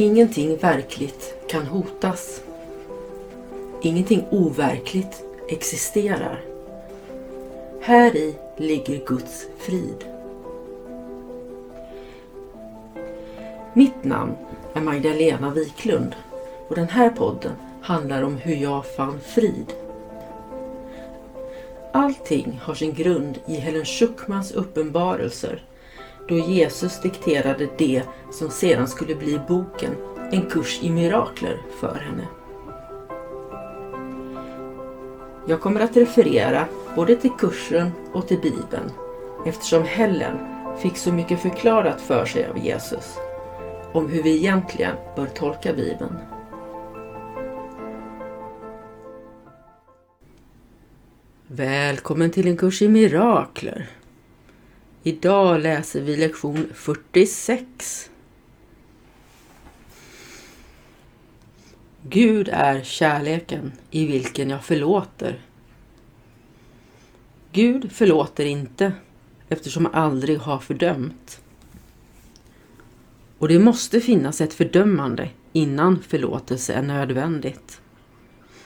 Ingenting verkligt kan hotas. Ingenting overkligt existerar. Här i ligger Guds frid. Mitt namn är Magdalena Wiklund och den här podden handlar om hur jag fann frid. Allting har sin grund i Helen Schuckmans uppenbarelser då Jesus dikterade det som sedan skulle bli boken En kurs i mirakler för henne. Jag kommer att referera både till kursen och till Bibeln eftersom Helen fick så mycket förklarat för sig av Jesus om hur vi egentligen bör tolka Bibeln. Välkommen till en kurs i mirakler. Idag läser vi lektion 46. Gud är kärleken i vilken jag förlåter. Gud förlåter inte eftersom han aldrig har fördömt. Och det måste finnas ett fördömande innan förlåtelse är nödvändigt.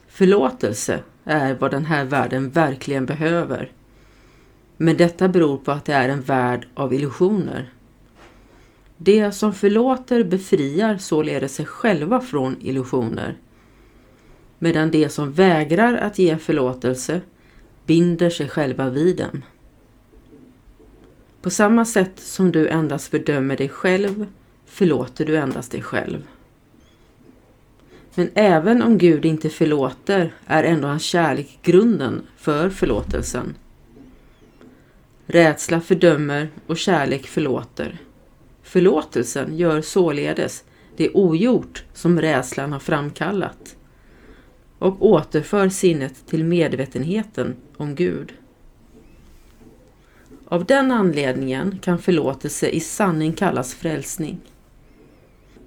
Förlåtelse är vad den här världen verkligen behöver. Men detta beror på att det är en värld av illusioner. De som förlåter befriar således sig själva från illusioner. Medan de som vägrar att ge förlåtelse binder sig själva vid dem. På samma sätt som du endast fördömer dig själv förlåter du endast dig själv. Men även om Gud inte förlåter är ändå hans kärlek grunden för förlåtelsen. Rädsla fördömer och kärlek förlåter. Förlåtelsen gör således det ogjort som rädslan har framkallat och återför sinnet till medvetenheten om Gud. Av den anledningen kan förlåtelse i sanning kallas frälsning.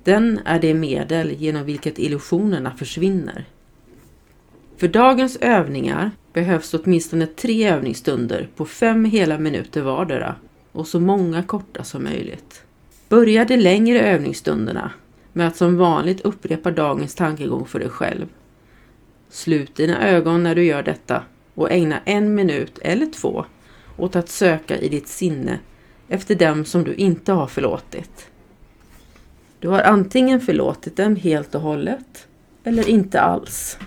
Den är det medel genom vilket illusionerna försvinner. För dagens övningar behövs åtminstone tre övningsstunder på fem hela minuter vardera och så många korta som möjligt. Börja de längre övningsstunderna med att som vanligt upprepa dagens tankegång för dig själv. Slut dina ögon när du gör detta och ägna en minut eller två åt att söka i ditt sinne efter dem som du inte har förlåtit. Du har antingen förlåtit dem helt och hållet eller inte alls.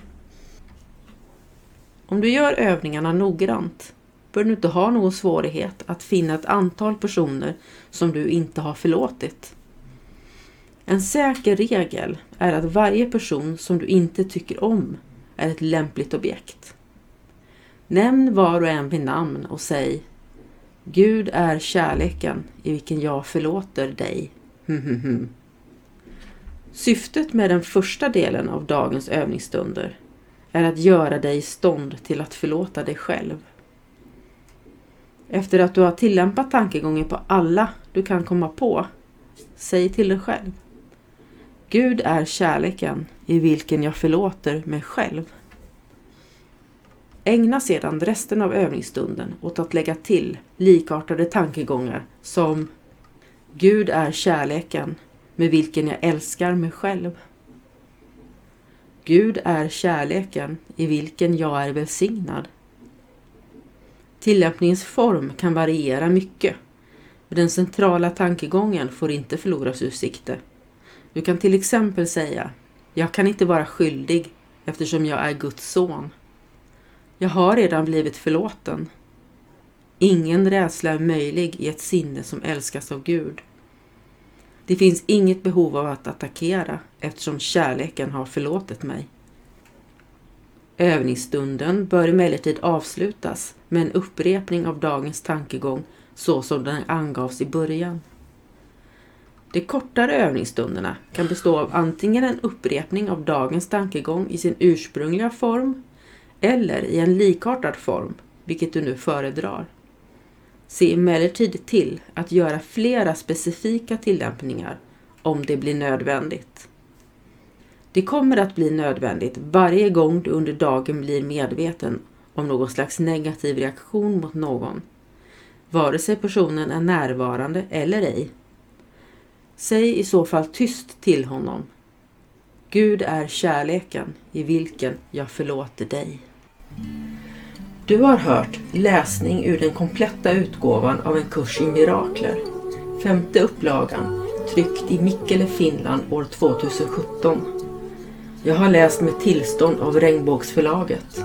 Om du gör övningarna noggrant bör du inte ha någon svårighet att finna ett antal personer som du inte har förlåtit. En säker regel är att varje person som du inte tycker om är ett lämpligt objekt. Nämn var och en vid namn och säg Gud är kärleken i vilken jag förlåter dig. Syftet med den första delen av dagens övningsstunder är att göra dig i stånd till att förlåta dig själv. Efter att du har tillämpat tankegången på alla du kan komma på, säg till dig själv. Gud är kärleken i vilken jag förlåter mig själv. Ägna sedan resten av övningsstunden åt att lägga till likartade tankegångar som Gud är kärleken med vilken jag älskar mig själv. Gud är kärleken i vilken jag är välsignad. Tillämpningens form kan variera mycket. Men den centrala tankegången får inte förloras ur sikte. Du kan till exempel säga Jag kan inte vara skyldig eftersom jag är Guds son. Jag har redan blivit förlåten. Ingen rädsla är möjlig i ett sinne som älskas av Gud. Det finns inget behov av att attackera eftersom kärleken har förlåtit mig. Övningsstunden bör emellertid avslutas med en upprepning av dagens tankegång så som den angavs i början. De kortare övningsstunderna kan bestå av antingen en upprepning av dagens tankegång i sin ursprungliga form eller i en likartad form, vilket du nu föredrar. Se emellertid till att göra flera specifika tillämpningar om det blir nödvändigt. Det kommer att bli nödvändigt varje gång du under dagen blir medveten om någon slags negativ reaktion mot någon, vare sig personen är närvarande eller ej. Säg i så fall tyst till honom. Gud är kärleken i vilken jag förlåter dig. Du har hört läsning ur den kompletta utgåvan av en kurs i mirakler. Femte upplagan, tryckt i Mikkele, Finland år 2017. Jag har läst med tillstånd av Regnbågsförlaget.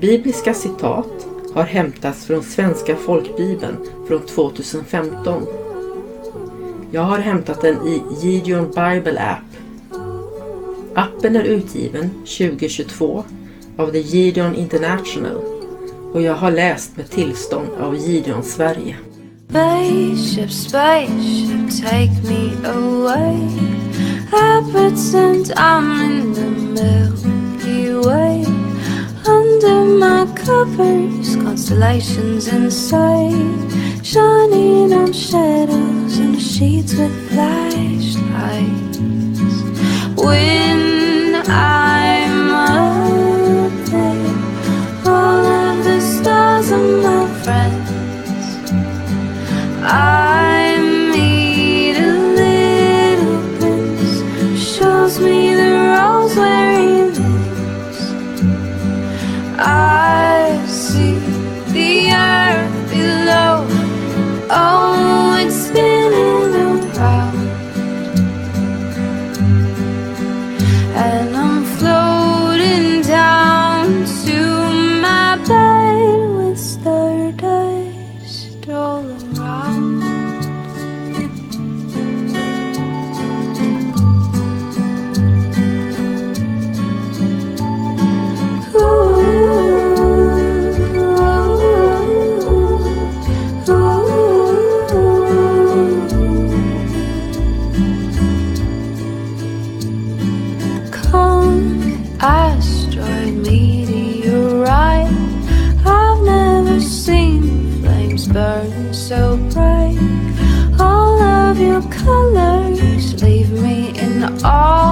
Bibliska citat har hämtats från Svenska folkbibeln från 2015. Jag har hämtat den i Gideon Bible App. Appen är utgiven 2022 av The Gideon International och jag har läst med tillstånd av Gideon Sverige. Spaceship, spaceship, take me away. I pretend I'm in the Milky Way. Under my covers, constellations inside. Shining on shadows in sheets with flashlights. When all